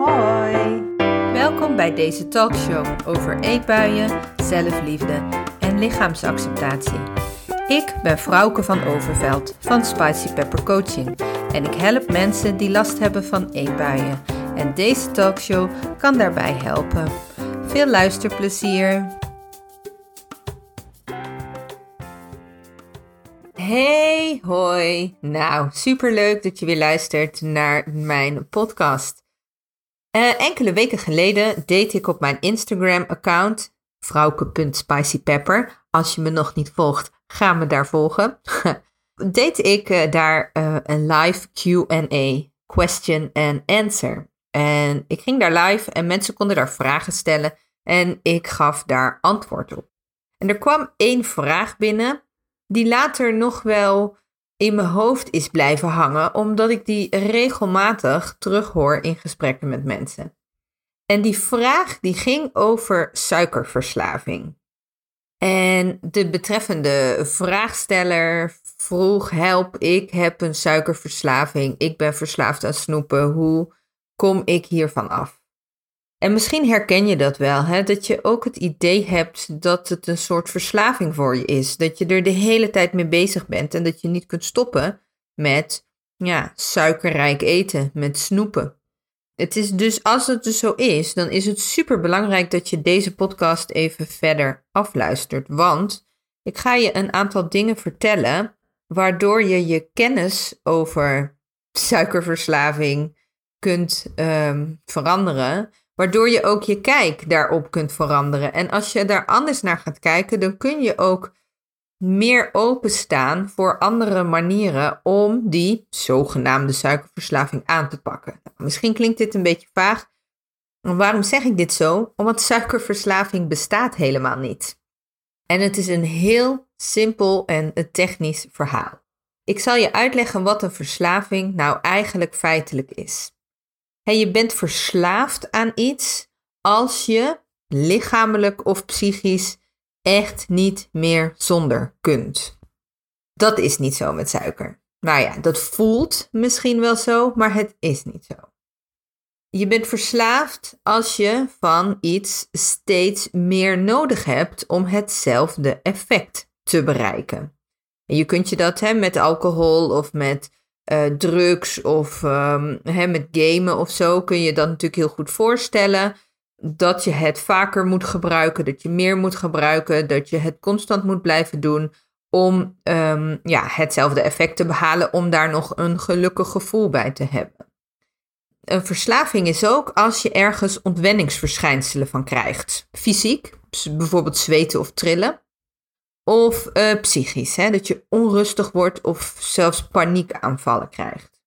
Hoi! Welkom bij deze talkshow over eetbuien, zelfliefde en lichaamsacceptatie. Ik ben Frauke van Overveld van Spicy Pepper Coaching en ik help mensen die last hebben van eetbuien. En deze talkshow kan daarbij helpen. Veel luisterplezier! Hey, hoi. Nou, superleuk dat je weer luistert naar mijn podcast. Uh, enkele weken geleden deed ik op mijn Instagram-account, vrouwke.spicypepper. Als je me nog niet volgt, ga me daar volgen. deed ik uh, daar uh, een live Q&A, question and answer. En ik ging daar live en mensen konden daar vragen stellen en ik gaf daar antwoord op. En er kwam één vraag binnen die later nog wel in mijn hoofd is blijven hangen, omdat ik die regelmatig terughoor in gesprekken met mensen. En die vraag die ging over suikerverslaving. En de betreffende vraagsteller vroeg: Help, ik heb een suikerverslaving. Ik ben verslaafd aan snoepen. Hoe kom ik hiervan af? En misschien herken je dat wel, hè? dat je ook het idee hebt dat het een soort verslaving voor je is. Dat je er de hele tijd mee bezig bent en dat je niet kunt stoppen met ja, suikerrijk eten, met snoepen. Het is dus, als het dus zo is, dan is het super belangrijk dat je deze podcast even verder afluistert. Want ik ga je een aantal dingen vertellen waardoor je je kennis over suikerverslaving kunt um, veranderen waardoor je ook je kijk daarop kunt veranderen. En als je daar anders naar gaat kijken, dan kun je ook meer openstaan voor andere manieren om die zogenaamde suikerverslaving aan te pakken. Nou, misschien klinkt dit een beetje vaag. Waarom zeg ik dit zo? Omdat suikerverslaving bestaat helemaal niet. En het is een heel simpel en technisch verhaal. Ik zal je uitleggen wat een verslaving nou eigenlijk feitelijk is je bent verslaafd aan iets als je lichamelijk of psychisch echt niet meer zonder kunt. Dat is niet zo met suiker. Nou ja, dat voelt misschien wel zo, maar het is niet zo. Je bent verslaafd als je van iets steeds meer nodig hebt om hetzelfde effect te bereiken. En je kunt je dat hè, met alcohol of met uh, drugs of um, hè, met gamen of zo, kun je dat natuurlijk heel goed voorstellen. Dat je het vaker moet gebruiken, dat je meer moet gebruiken, dat je het constant moet blijven doen om um, ja, hetzelfde effect te behalen, om daar nog een gelukkig gevoel bij te hebben. Een verslaving is ook als je ergens ontwenningsverschijnselen van krijgt. Fysiek, bijvoorbeeld zweten of trillen. Of uh, psychisch, hè? dat je onrustig wordt of zelfs paniekaanvallen krijgt.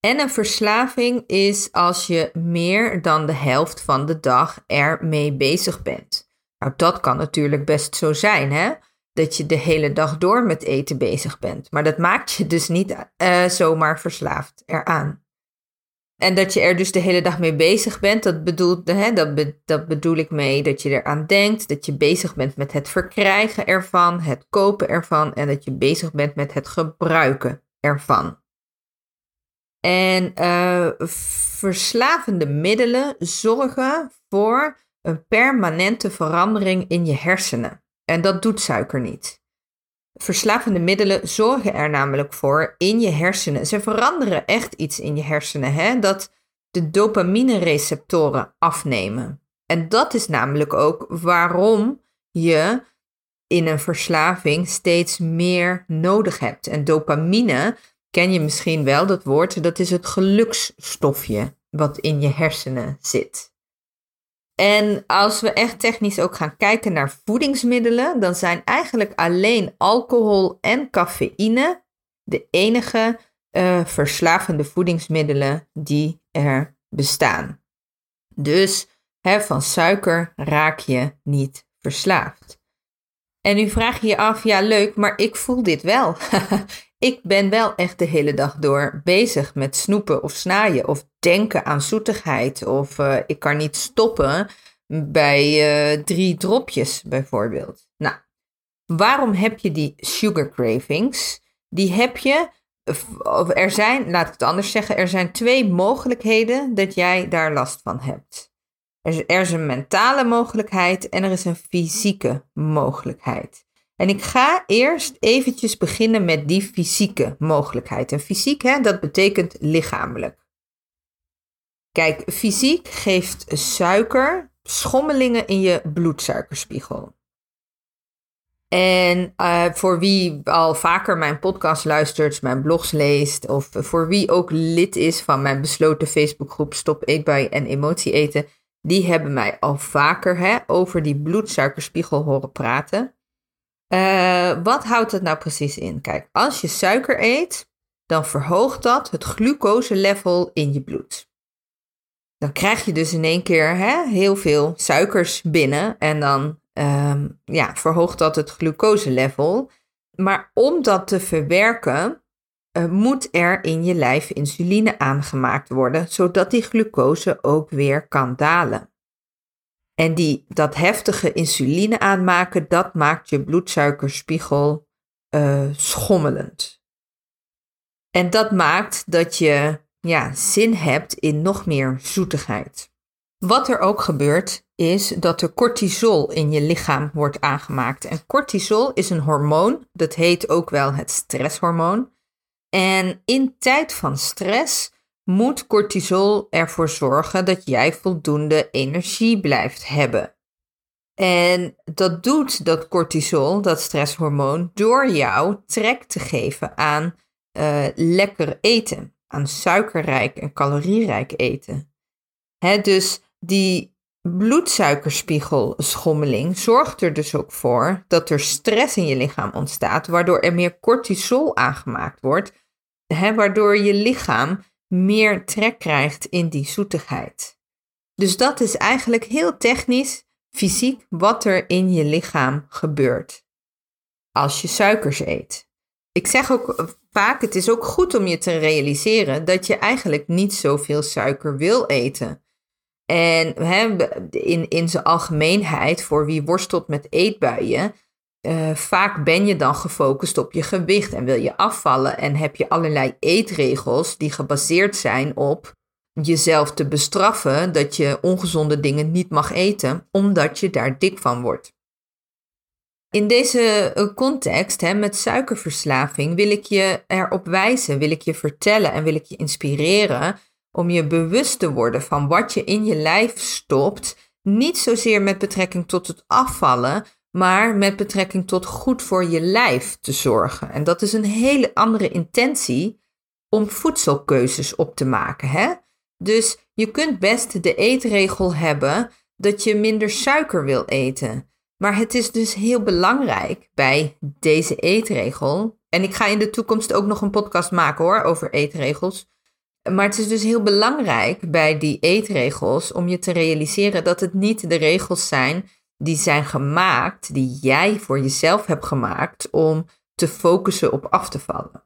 En een verslaving is als je meer dan de helft van de dag ermee bezig bent. Nou, dat kan natuurlijk best zo zijn, hè? Dat je de hele dag door met eten bezig bent. Maar dat maakt je dus niet uh, zomaar verslaafd eraan. En dat je er dus de hele dag mee bezig bent, dat, bedoelt, hè, dat, dat bedoel ik mee dat je eraan denkt, dat je bezig bent met het verkrijgen ervan, het kopen ervan en dat je bezig bent met het gebruiken ervan. En uh, verslavende middelen zorgen voor een permanente verandering in je hersenen. En dat doet suiker niet. Verslavende middelen zorgen er namelijk voor in je hersenen. Ze veranderen echt iets in je hersenen, hè? dat de dopamine-receptoren afnemen. En dat is namelijk ook waarom je in een verslaving steeds meer nodig hebt. En dopamine ken je misschien wel, dat woord, dat is het geluksstofje wat in je hersenen zit. En als we echt technisch ook gaan kijken naar voedingsmiddelen, dan zijn eigenlijk alleen alcohol en cafeïne de enige uh, verslavende voedingsmiddelen die er bestaan. Dus hè, van suiker raak je niet verslaafd. En nu vraag je je af, ja leuk, maar ik voel dit wel. ik ben wel echt de hele dag door bezig met snoepen of snaaien of denken aan zoetigheid. Of uh, ik kan niet stoppen bij uh, drie dropjes bijvoorbeeld. Nou, waarom heb je die sugar cravings? Die heb je er zijn, laat ik het anders zeggen, er zijn twee mogelijkheden dat jij daar last van hebt. Er is, er is een mentale mogelijkheid en er is een fysieke mogelijkheid. En ik ga eerst eventjes beginnen met die fysieke mogelijkheid. En fysiek, hè, dat betekent lichamelijk. Kijk, fysiek geeft suiker schommelingen in je bloedsuikerspiegel. En uh, voor wie al vaker mijn podcast luistert, mijn blogs leest, of voor wie ook lid is van mijn besloten Facebookgroep Stop Eetbui en Emotie Eten, die hebben mij al vaker hè, over die bloedsuikerspiegel horen praten. Uh, wat houdt dat nou precies in? Kijk, als je suiker eet, dan verhoogt dat het glucoselevel in je bloed. Dan krijg je dus in één keer hè, heel veel suikers binnen en dan um, ja, verhoogt dat het glucoselevel. Maar om dat te verwerken, uh, moet er in je lijf insuline aangemaakt worden, zodat die glucose ook weer kan dalen. En die, dat heftige insuline aanmaken, dat maakt je bloedsuikerspiegel uh, schommelend. En dat maakt dat je ja, zin hebt in nog meer zoetigheid. Wat er ook gebeurt, is dat er cortisol in je lichaam wordt aangemaakt. En cortisol is een hormoon, dat heet ook wel het stresshormoon. En in tijd van stress moet cortisol ervoor zorgen dat jij voldoende energie blijft hebben. En dat doet dat cortisol, dat stresshormoon, door jou trek te geven aan uh, lekker eten, aan suikerrijk en calorierijk eten. Dus die bloedsuikerspiegelschommeling zorgt er dus ook voor dat er stress in je lichaam ontstaat, waardoor er meer cortisol aangemaakt wordt, waardoor je lichaam meer trek krijgt in die zoetigheid. Dus dat is eigenlijk heel technisch, fysiek, wat er in je lichaam gebeurt als je suikers eet. Ik zeg ook vaak, het is ook goed om je te realiseren dat je eigenlijk niet zoveel suiker wil eten. En in, in zijn algemeenheid, voor wie worstelt met eetbuien, uh, vaak ben je dan gefocust op je gewicht en wil je afvallen en heb je allerlei eetregels die gebaseerd zijn op jezelf te bestraffen dat je ongezonde dingen niet mag eten, omdat je daar dik van wordt. In deze eh, context hè, met suikerverslaving wil ik je erop wijzen, wil ik je vertellen en wil ik je inspireren om je bewust te worden van wat je in je lijf stopt. Niet zozeer met betrekking tot het afvallen, maar met betrekking tot goed voor je lijf te zorgen. En dat is een hele andere intentie om voedselkeuzes op te maken. Hè? Dus je kunt best de eetregel hebben dat je minder suiker wil eten. Maar het is dus heel belangrijk bij deze eetregel. En ik ga in de toekomst ook nog een podcast maken hoor over eetregels. Maar het is dus heel belangrijk bij die eetregels om je te realiseren dat het niet de regels zijn die zijn gemaakt, die jij voor jezelf hebt gemaakt om te focussen op af te vallen.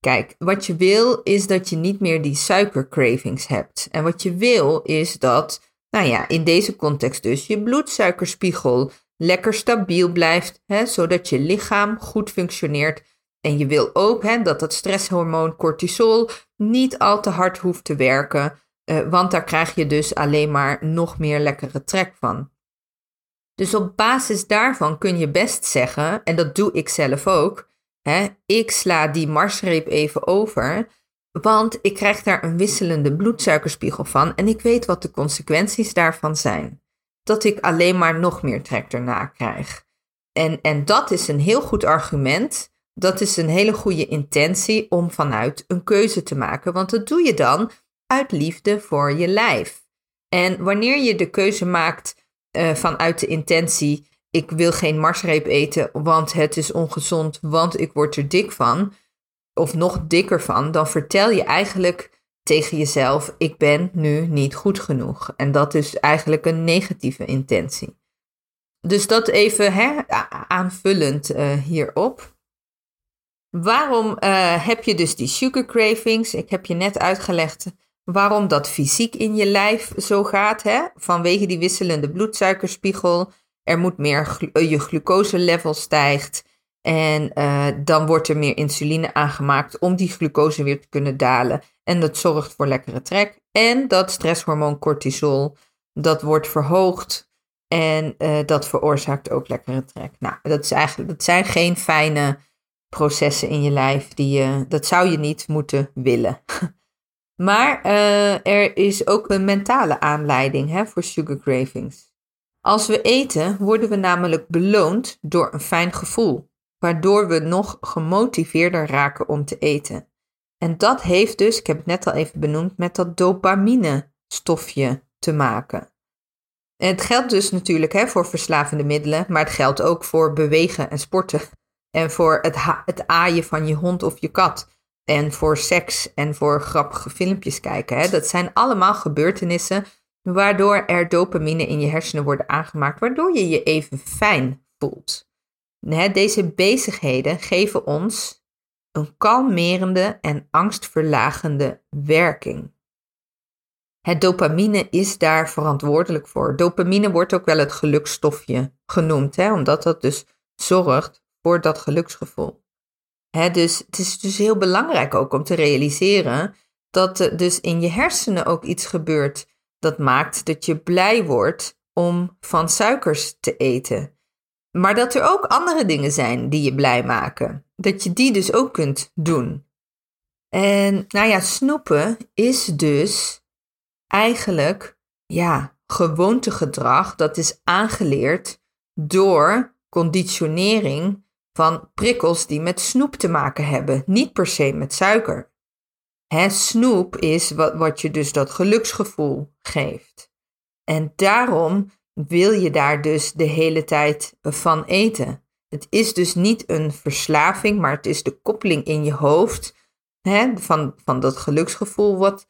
Kijk, wat je wil is dat je niet meer die suikercravings hebt. En wat je wil is dat, nou ja, in deze context dus, je bloedsuikerspiegel lekker stabiel blijft, hè, zodat je lichaam goed functioneert. En je wil ook hè, dat het stresshormoon cortisol niet al te hard hoeft te werken, eh, want daar krijg je dus alleen maar nog meer lekkere trek van. Dus op basis daarvan kun je best zeggen, en dat doe ik zelf ook, hè, ik sla die marsreep even over, want ik krijg daar een wisselende bloedsuikerspiegel van en ik weet wat de consequenties daarvan zijn. Dat ik alleen maar nog meer trek erna krijg. En, en dat is een heel goed argument. Dat is een hele goede intentie om vanuit een keuze te maken. Want dat doe je dan uit liefde voor je lijf. En wanneer je de keuze maakt uh, vanuit de intentie: ik wil geen marsreep eten, want het is ongezond, want ik word er dik van, of nog dikker van, dan vertel je eigenlijk tegen jezelf: ik ben nu niet goed genoeg. En dat is eigenlijk een negatieve intentie. Dus dat even hè, aanvullend uh, hierop. Waarom uh, heb je dus die sugar cravings? Ik heb je net uitgelegd waarom dat fysiek in je lijf zo gaat. Hè? Vanwege die wisselende bloedsuikerspiegel. Er moet meer, eh, je glucoselevel stijgt. En uh, dan wordt er meer insuline aangemaakt om die glucose weer te kunnen dalen. En dat zorgt voor lekkere trek. En dat stresshormoon cortisol, dat wordt verhoogd. En uh, dat veroorzaakt ook lekkere trek. Nou, dat, is eigenlijk, dat zijn geen fijne processen in je lijf. Die je, dat zou je niet moeten willen. maar uh, er is ook een mentale aanleiding hè, voor sugar cravings. Als we eten, worden we namelijk beloond door een fijn gevoel waardoor we nog gemotiveerder raken om te eten. En dat heeft dus, ik heb het net al even benoemd, met dat dopamine-stofje te maken. En het geldt dus natuurlijk hè, voor verslavende middelen, maar het geldt ook voor bewegen en sporten. En voor het, het aaien van je hond of je kat. En voor seks en voor grappige filmpjes kijken. Hè. Dat zijn allemaal gebeurtenissen waardoor er dopamine in je hersenen worden aangemaakt, waardoor je je even fijn voelt. Deze bezigheden geven ons een kalmerende en angstverlagende werking. Het dopamine is daar verantwoordelijk voor. Dopamine wordt ook wel het gelukstofje genoemd, hè, omdat dat dus zorgt voor dat geluksgevoel. Hè, dus het is dus heel belangrijk ook om te realiseren dat er dus in je hersenen ook iets gebeurt dat maakt dat je blij wordt om van suikers te eten. Maar dat er ook andere dingen zijn die je blij maken. Dat je die dus ook kunt doen. En nou ja, snoepen is dus eigenlijk ja, gewoontegedrag dat is aangeleerd door conditionering van prikkels die met snoep te maken hebben, niet per se met suiker. Snoep is wat, wat je dus dat geluksgevoel geeft. En daarom wil je daar dus de hele tijd van eten. Het is dus niet een verslaving, maar het is de koppeling in je hoofd hè, van, van dat geluksgevoel wat,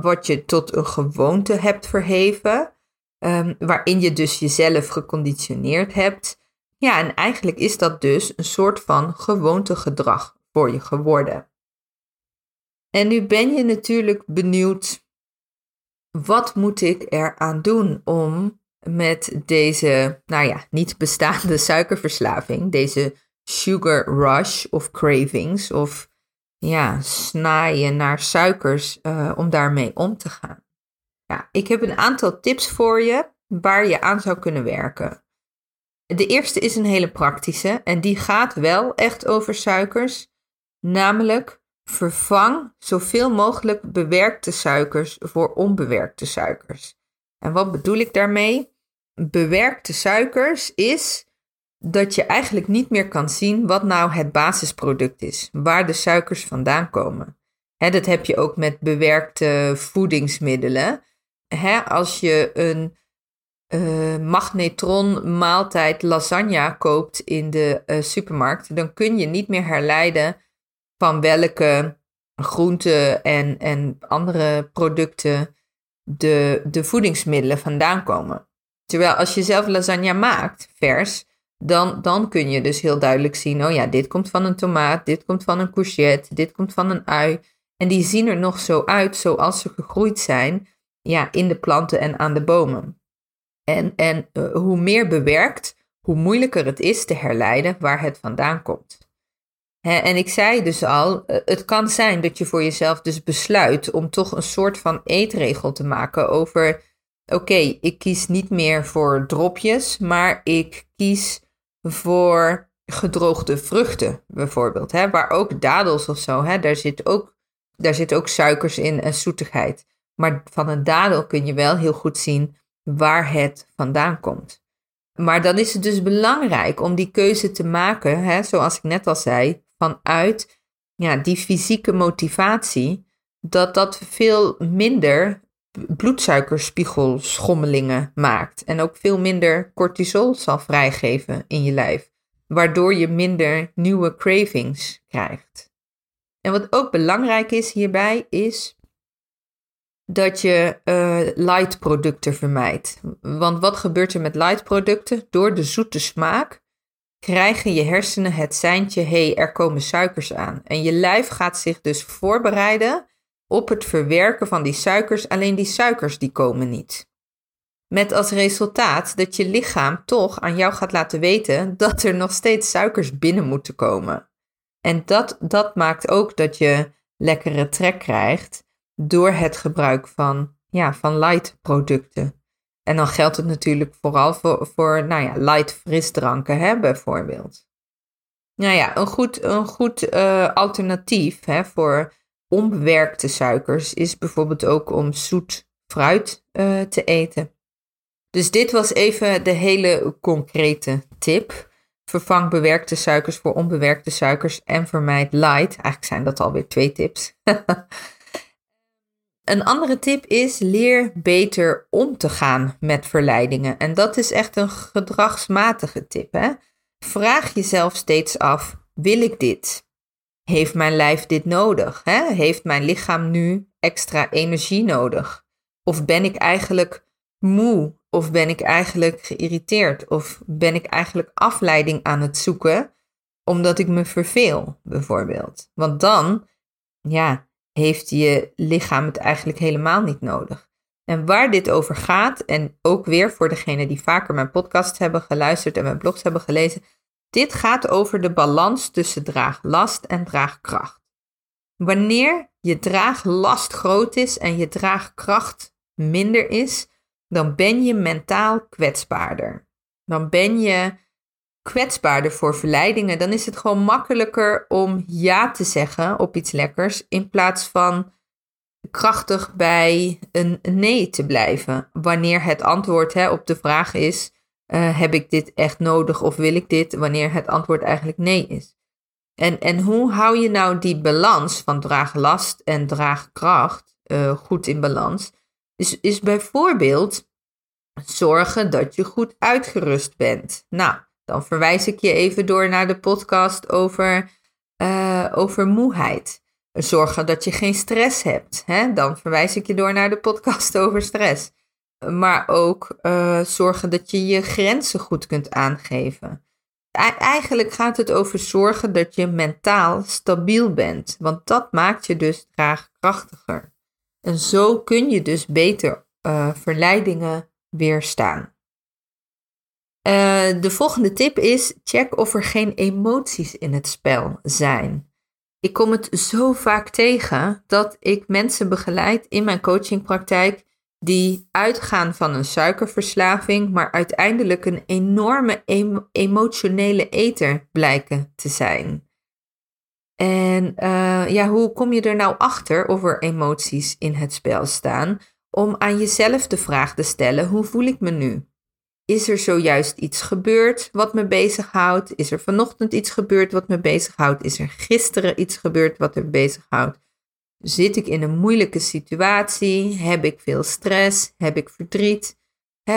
wat je tot een gewoonte hebt verheven, um, waarin je dus jezelf geconditioneerd hebt. Ja, en eigenlijk is dat dus een soort van gewoontegedrag voor je geworden. En nu ben je natuurlijk benieuwd, wat moet ik eraan doen om met deze, nou ja, niet bestaande suikerverslaving, deze sugar rush of cravings of ja, snaaien naar suikers uh, om daarmee om te gaan. Ja, ik heb een aantal tips voor je waar je aan zou kunnen werken. De eerste is een hele praktische en die gaat wel echt over suikers, namelijk vervang zoveel mogelijk bewerkte suikers voor onbewerkte suikers. En wat bedoel ik daarmee? Bewerkte suikers is dat je eigenlijk niet meer kan zien wat nou het basisproduct is, waar de suikers vandaan komen. dat heb je ook met bewerkte voedingsmiddelen. als je een uh, magnetron maaltijd lasagne koopt in de uh, supermarkt, dan kun je niet meer herleiden van welke groenten en, en andere producten de, de voedingsmiddelen vandaan komen. Terwijl als je zelf lasagne maakt, vers, dan, dan kun je dus heel duidelijk zien, oh ja, dit komt van een tomaat, dit komt van een courgette, dit komt van een ui. En die zien er nog zo uit zoals ze gegroeid zijn ja, in de planten en aan de bomen. En, en uh, hoe meer bewerkt, hoe moeilijker het is te herleiden waar het vandaan komt. en ik zei dus al, eh, het kan zijn dat je voor jezelf dus besluit om toch een soort van eetregel te maken over oké, ik kies niet meer voor dropjes, maar ik kies voor gedroogde vruchten bijvoorbeeld. Hè, waar ook dadels of zo, hè, daar, zit ook, daar zit ook suikers in en zoetigheid. Maar van een dadel kun je wel heel goed zien waar het vandaan komt. Maar dan is het dus belangrijk om die keuze te maken, hè, zoals ik net al zei, vanuit ja, die fysieke motivatie, dat dat veel minder bloedsuikerspiegelschommelingen maakt. En ook veel minder cortisol zal vrijgeven in je lijf. Waardoor je minder nieuwe cravings krijgt. En wat ook belangrijk is hierbij is dat je uh, light producten vermijdt. Want wat gebeurt er met light producten? Door de zoete smaak krijgen je hersenen het seintje: hé, hey, er komen suikers aan. En je lijf gaat zich dus voorbereiden op het verwerken van die suikers, alleen die suikers die komen niet. Met als resultaat dat je lichaam toch aan jou gaat laten weten dat er nog steeds suikers binnen moeten komen. En dat, dat maakt ook dat je lekkere trek krijgt door het gebruik van, ja, van light producten. En dan geldt het natuurlijk vooral voor, voor nou ja, light frisdranken, hè, bijvoorbeeld. Nou ja, een goed, een goed uh, alternatief hè, voor onbewerkte suikers is bijvoorbeeld ook om zoet fruit uh, te eten. Dus dit was even de hele concrete tip. Vervang bewerkte suikers voor onbewerkte suikers en vermijd light. Eigenlijk zijn dat alweer twee tips. een andere tip is leer beter om te gaan met verleidingen. En dat is echt een gedragsmatige tip. Hè? Vraag jezelf steeds af: wil ik dit? Heeft mijn lijf dit nodig? Hè? Heeft mijn lichaam nu extra energie nodig? Of ben ik eigenlijk moe? Of ben ik eigenlijk geïrriteerd? Of ben ik eigenlijk afleiding aan het zoeken omdat ik me verveel, bijvoorbeeld? Want dan, ja, heeft je lichaam het eigenlijk helemaal niet nodig. En waar dit over gaat, en ook weer voor degenen die vaker mijn podcast hebben geluisterd en mijn blogs hebben gelezen, dit gaat over de balans tussen draaglast en draagkracht. Wanneer je draaglast groot is en je draagkracht minder is, dan ben je mentaal kwetsbaarder. Dan ben je kwetsbaarder voor verleidingen. Dan is het gewoon makkelijker om ja te zeggen op iets lekkers in plaats van krachtig bij een nee te blijven. Wanneer het antwoord hè, op de vraag is: uh, heb ik dit echt nodig of wil ik dit? Wanneer het antwoord eigenlijk nee is. En, en hoe hou je nou die balans van draaglast en draagkracht uh, goed in balans? Is, is bijvoorbeeld zorgen dat je goed uitgerust bent. Nou, dan verwijs ik je even door naar de podcast over, uh, over moeheid. Zorgen dat je geen stress hebt. Hè? Dan verwijs ik je door naar de podcast over stress. Maar ook uh, zorgen dat je je grenzen goed kunt aangeven. Eigenlijk gaat het over zorgen dat je mentaal stabiel bent. Want dat maakt je dus draagkrachtiger. En zo kun je dus beter uh, verleidingen weerstaan. Uh, de volgende tip is: check of er geen emoties in het spel zijn. Ik kom het zo vaak tegen dat ik mensen begeleid in mijn coachingpraktijk die uitgaan van een suikerverslaving, maar uiteindelijk een enorme emotionele eter blijken te zijn. En uh, ja, hoe kom je er nou achter of er emoties in het spel staan? Om aan jezelf de vraag te stellen: hoe voel ik me nu? Is er zojuist iets gebeurd wat me bezighoudt? Is er vanochtend iets gebeurd wat me bezighoudt? Is er gisteren iets gebeurd wat me bezighoudt? Zit ik in een moeilijke situatie? Heb ik veel stress? Heb ik verdriet?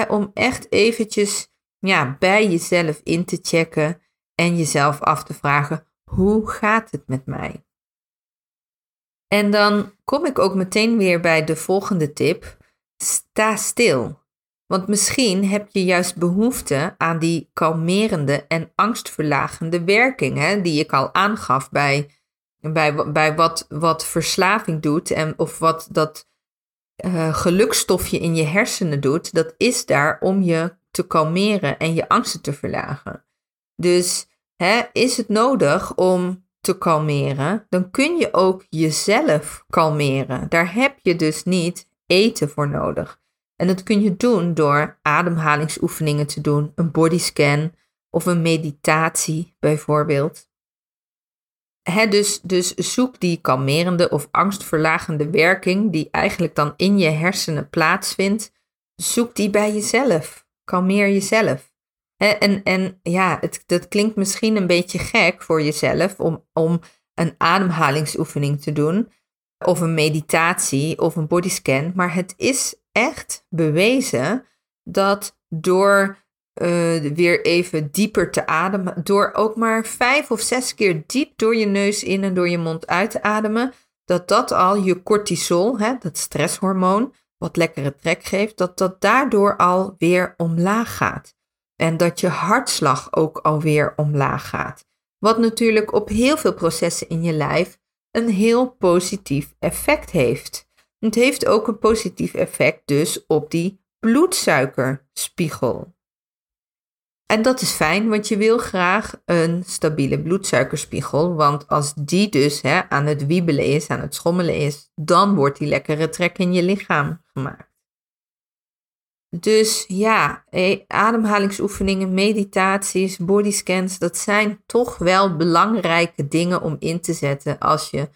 om echt eventjes ja, bij jezelf in te checken en jezelf af te vragen: hoe gaat het met mij? En dan kom ik ook meteen weer bij de volgende tip: sta stil. Want misschien heb je juist behoefte aan die kalmerende en angstverlagende werking, hè, die ik al aangaf bij, bij, bij wat, wat verslaving doet en of wat dat uh, gelukstofje in je hersenen doet. Dat is daar om je te kalmeren en je angsten te verlagen. Dus hè, is het nodig om te kalmeren, dan kun je ook jezelf kalmeren. Daar heb je dus niet eten voor nodig. En dat kun je doen door ademhalingsoefeningen te doen, een bodyscan of een meditatie bijvoorbeeld. Dus, dus zoek die kalmerende of angstverlagende werking die eigenlijk dan in je hersenen plaatsvindt, zoek die bij jezelf. Kalmeer jezelf. en, en ja, het, dat klinkt misschien een beetje gek voor jezelf om, om een ademhalingsoefening te doen, of een meditatie of een bodyscan, maar het is echt bewezen dat door uh, weer even dieper te ademen, door ook maar vijf of zes keer diep door je neus in en door je mond uit te ademen, dat dat al je cortisol, hè, dat stresshormoon, wat lekkere trek geeft, dat dat daardoor al weer omlaag gaat. En dat je hartslag ook alweer omlaag gaat. Wat natuurlijk op heel veel processen in je lijf een heel positief effect heeft. Het heeft ook een positief effect dus op die bloedsuikerspiegel. En dat is fijn, want je wil graag een stabiele bloedsuikerspiegel. Want als die dus hè, aan het wiebelen is, aan het schommelen is, dan wordt die lekkere trek in je lichaam gemaakt. Dus ja, ademhalingsoefeningen, meditaties, bodyscans, dat zijn toch wel belangrijke dingen om in te zetten als je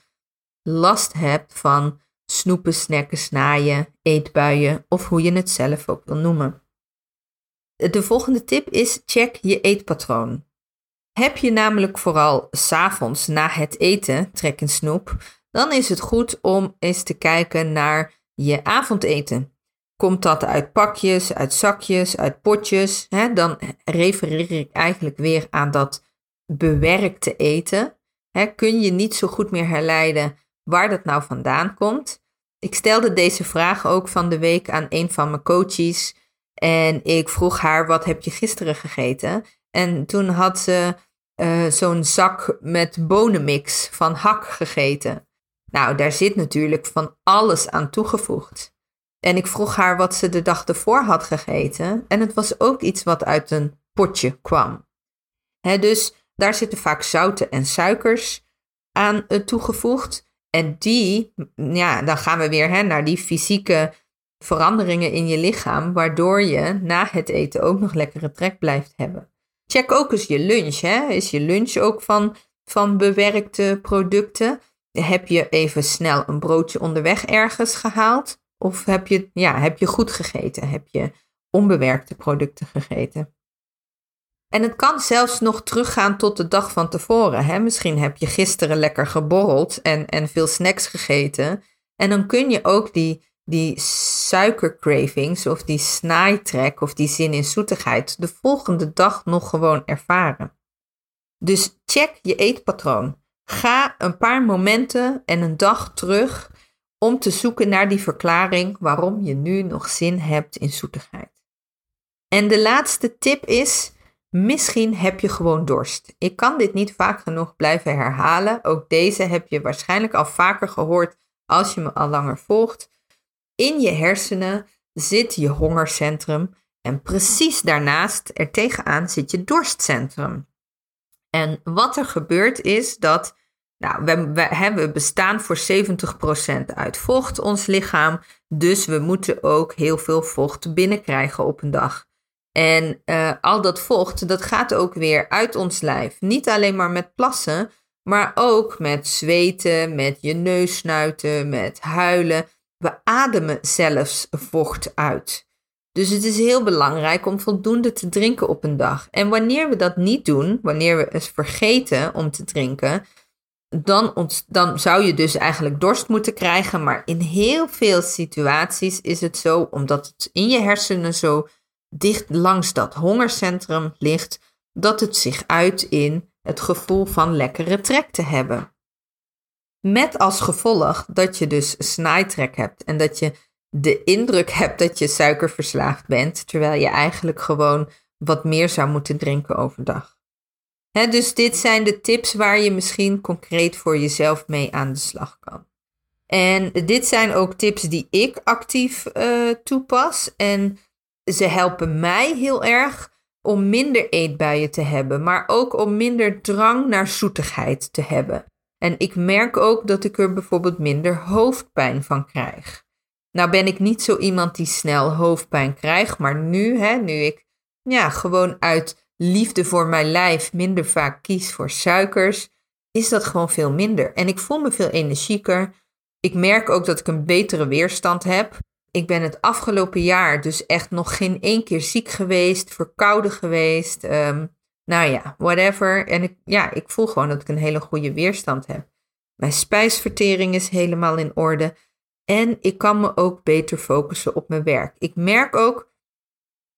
last hebt van snoepen, snacken, snaaien, eetbuien of hoe je het zelf ook wil noemen. De volgende tip is check je eetpatroon. Heb je namelijk vooral s'avonds na het eten trek in snoep, dan is het goed om eens te kijken naar je avondeten. Komt dat uit pakjes, uit zakjes, uit potjes? Hè? Dan refereer ik eigenlijk weer aan dat bewerkte eten. Hè? Kun je niet zo goed meer herleiden waar dat nou vandaan komt? Ik stelde deze vraag ook van de week aan een van mijn coaches. En ik vroeg haar: Wat heb je gisteren gegeten? En toen had ze uh, zo'n zak met bonenmix van hak gegeten. Nou, daar zit natuurlijk van alles aan toegevoegd. En ik vroeg haar wat ze de dag ervoor had gegeten. En het was ook iets wat uit een potje kwam. dus daar zitten vaak zouten en suikers aan uh, toegevoegd. En die, ja, dan gaan we weer naar die fysieke veranderingen in je lichaam, waardoor je na het eten ook nog lekkere trek blijft hebben. Check ook eens je lunch. Hè? Is je lunch ook van, van bewerkte producten? Heb je even snel een broodje onderweg ergens gehaald? Of heb je, ja, heb je goed gegeten? Heb je onbewerkte producten gegeten? En het kan zelfs nog teruggaan tot de dag van tevoren. Hè? Misschien heb je gisteren lekker geborreld en, en veel snacks gegeten. En dan kun je ook die, die suikercravings of die snaaitrek of die zin in zoetigheid de volgende dag nog gewoon ervaren. Dus check je eetpatroon. Ga een paar momenten en een dag terug om te zoeken naar die verklaring waarom je nu nog zin hebt in zoetigheid. En de laatste tip is Misschien heb je gewoon dorst. Ik kan dit niet vaak genoeg blijven herhalen. Ook deze heb je waarschijnlijk al vaker gehoord als je me al langer volgt. In je hersenen zit je hongercentrum en precies daarnaast er tegenaan zit je dorstcentrum. En wat er gebeurt is dat nou, we, we, we bestaan voor 70% uit vocht, ons lichaam. Dus we moeten ook heel veel vocht binnenkrijgen op een dag. En uh, al dat vocht, dat gaat ook weer uit ons lijf. Niet alleen maar met plassen, maar ook met zweten, met je neus snuiten, met huilen. We ademen zelfs vocht uit. Dus het is heel belangrijk om voldoende te drinken op een dag. En wanneer we dat niet doen, wanneer we eens vergeten om te drinken, dan, dan zou je dus eigenlijk dorst moeten krijgen. Maar in heel veel situaties is het zo, omdat het in je hersenen zo dicht langs dat hongercentrum ligt, dat het zich uit in het gevoel van lekkere trek te hebben. Met als gevolg dat je dus snaaitrek hebt en dat je de indruk hebt dat je suikerverslaafd bent, terwijl je eigenlijk gewoon wat meer zou moeten drinken overdag. Dus dit zijn de tips waar je misschien concreet voor jezelf mee aan de slag kan. En dit zijn ook tips die ik actief uh, toepas. En ze helpen mij heel erg om minder eetbuien te hebben, maar ook om minder drang naar zoetigheid te hebben. En ik merk ook dat ik er bijvoorbeeld minder hoofdpijn van krijg. Nou ben ik niet zo iemand die snel hoofdpijn krijgt, maar nu, hè, nu ik ja, gewoon uit liefde voor mijn lijf minder vaak kies voor suikers, is dat gewoon veel minder. En ik voel me veel energieker. Ik merk ook dat ik een betere weerstand heb. Ik ben het afgelopen jaar dus echt nog geen één keer ziek geweest, verkouden geweest. Um, nou ja, whatever. En ik, ja, ik voel gewoon dat ik een hele goede weerstand heb. Mijn spijsvertering is helemaal in orde. En ik kan me ook beter focussen op mijn werk. Ik merk ook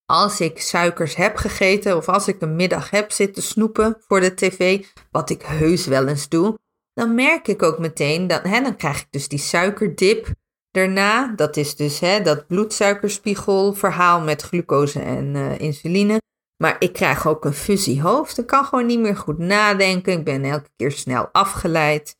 als ik suikers heb gegeten of als ik een middag heb zitten snoepen voor de tv, wat ik heus wel eens doe, dan merk ik ook meteen dat hè, dan krijg ik dus die suikerdip. Daarna, dat is dus hè, dat bloedsuikerspiegelverhaal met glucose en uh, insuline. Maar ik krijg ook een fuziehoofd. Ik kan gewoon niet meer goed nadenken. Ik ben elke keer snel afgeleid.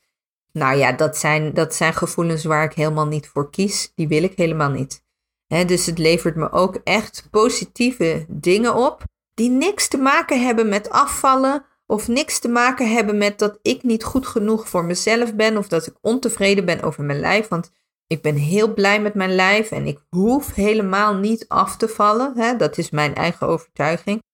Nou ja, dat zijn, dat zijn gevoelens waar ik helemaal niet voor kies. Die wil ik helemaal niet. dus het levert me ook echt positieve dingen op, die niks te maken hebben met afvallen of niks te maken hebben met dat ik niet goed genoeg voor mezelf ben of dat ik ontevreden ben over mijn lijf. Want ik ben heel blij met mijn lijf en ik hoef helemaal niet af te vallen. Dat is mijn eigen overtuiging.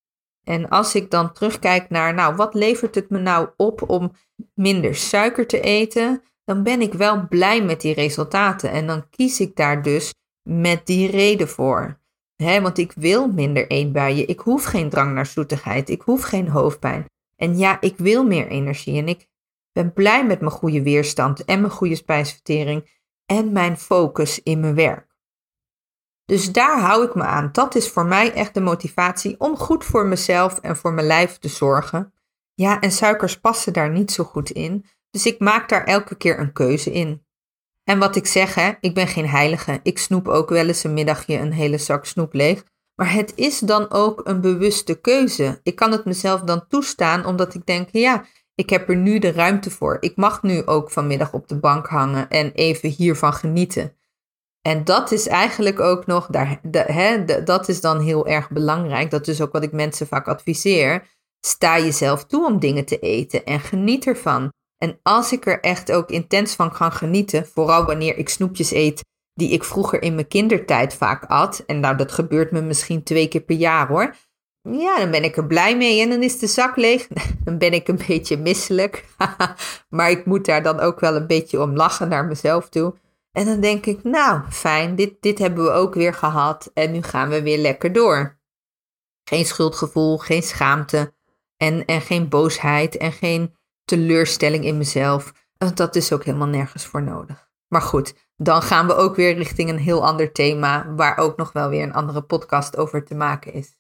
En als ik dan terugkijk naar, nou, wat levert het me nou op om minder suiker te eten? Dan ben ik wel blij met die resultaten. En dan kies ik daar dus met die reden voor. He, want ik wil minder eetbuien. Ik hoef geen drang naar zoetigheid. Ik hoef geen hoofdpijn. En ja, ik wil meer energie. En ik ben blij met mijn goede weerstand en mijn goede spijsvertering en mijn focus in mijn werk. Dus daar hou ik me aan. Dat is voor mij echt de motivatie om goed voor mezelf en voor mijn lijf te zorgen. Ja, en suikers passen daar niet zo goed in. Dus ik maak daar elke keer een keuze in. En wat ik zeg, hè, ik ben geen heilige. Ik snoep ook wel eens een middagje een hele zak snoep leeg. Maar het is dan ook een bewuste keuze. Ik kan het mezelf dan toestaan omdat ik denk, ja, ik heb er nu de ruimte voor. Ik mag nu ook vanmiddag op de bank hangen en even hiervan genieten. En dat is eigenlijk ook nog, daar, hè, dat is dan heel erg belangrijk. Dat is ook wat ik mensen vaak adviseer. Sta jezelf toe om dingen te eten en geniet ervan. En als ik er echt ook intens van kan genieten, vooral wanneer ik snoepjes eet die ik vroeger in mijn kindertijd vaak at, en nou dat gebeurt me misschien twee keer per jaar hoor, ja, dan ben ik er blij mee en dan is de zak leeg. Dan ben ik een beetje misselijk, maar ik moet daar dan ook wel een beetje om lachen naar mezelf toe. En dan denk ik, nou fijn, dit, dit hebben we ook weer gehad en nu gaan we weer lekker door. Geen schuldgevoel, geen schaamte en, en geen boosheid en geen teleurstelling in mezelf. Dat is ook helemaal nergens voor nodig. Maar goed, dan gaan we ook weer richting een heel ander thema, waar ook nog wel weer een andere podcast over te maken is.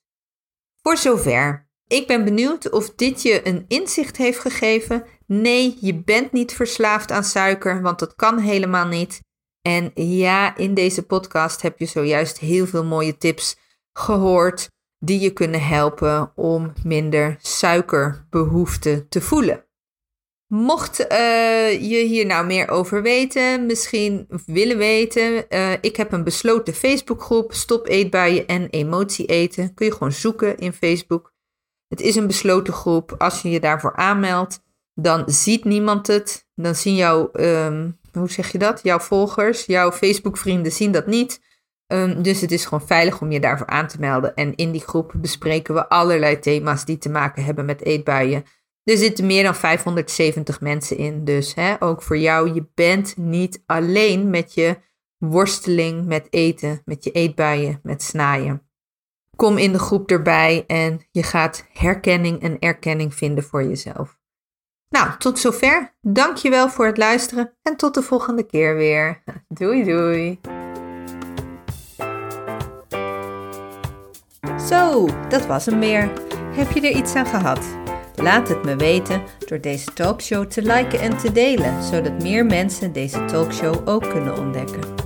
Voor zover. Ik ben benieuwd of dit je een inzicht heeft gegeven. Nee, je bent niet verslaafd aan suiker, want dat kan helemaal niet. En ja, in deze podcast heb je zojuist heel veel mooie tips gehoord die je kunnen helpen om minder suikerbehoefte te voelen. Mocht uh, je hier nou meer over weten, misschien willen weten, uh, ik heb een besloten Facebookgroep Stop eetbuien en emotie eten. Kun je gewoon zoeken in Facebook. Het is een besloten groep. Als je je daarvoor aanmeldt, dan ziet niemand het. Dan zien jouw, um, hoe zeg je dat? Jouw volgers, jouw Facebook vrienden zien dat niet. Um, dus het is gewoon veilig om je daarvoor aan te melden. En in die groep bespreken we allerlei thema's die te maken hebben met eetbuien. Er zitten meer dan 570 mensen in. Dus hè, ook voor jou, je bent niet alleen met je worsteling met eten, met je eetbuien, met snaaien. Kom in de groep erbij en je gaat herkenning en erkenning vinden voor jezelf. Nou, tot zover. Dankjewel voor het luisteren en tot de volgende keer weer. Doei doei. Zo, dat was hem weer. Heb je er iets aan gehad? Laat het me weten door deze talkshow te liken en te delen, zodat meer mensen deze talkshow ook kunnen ontdekken.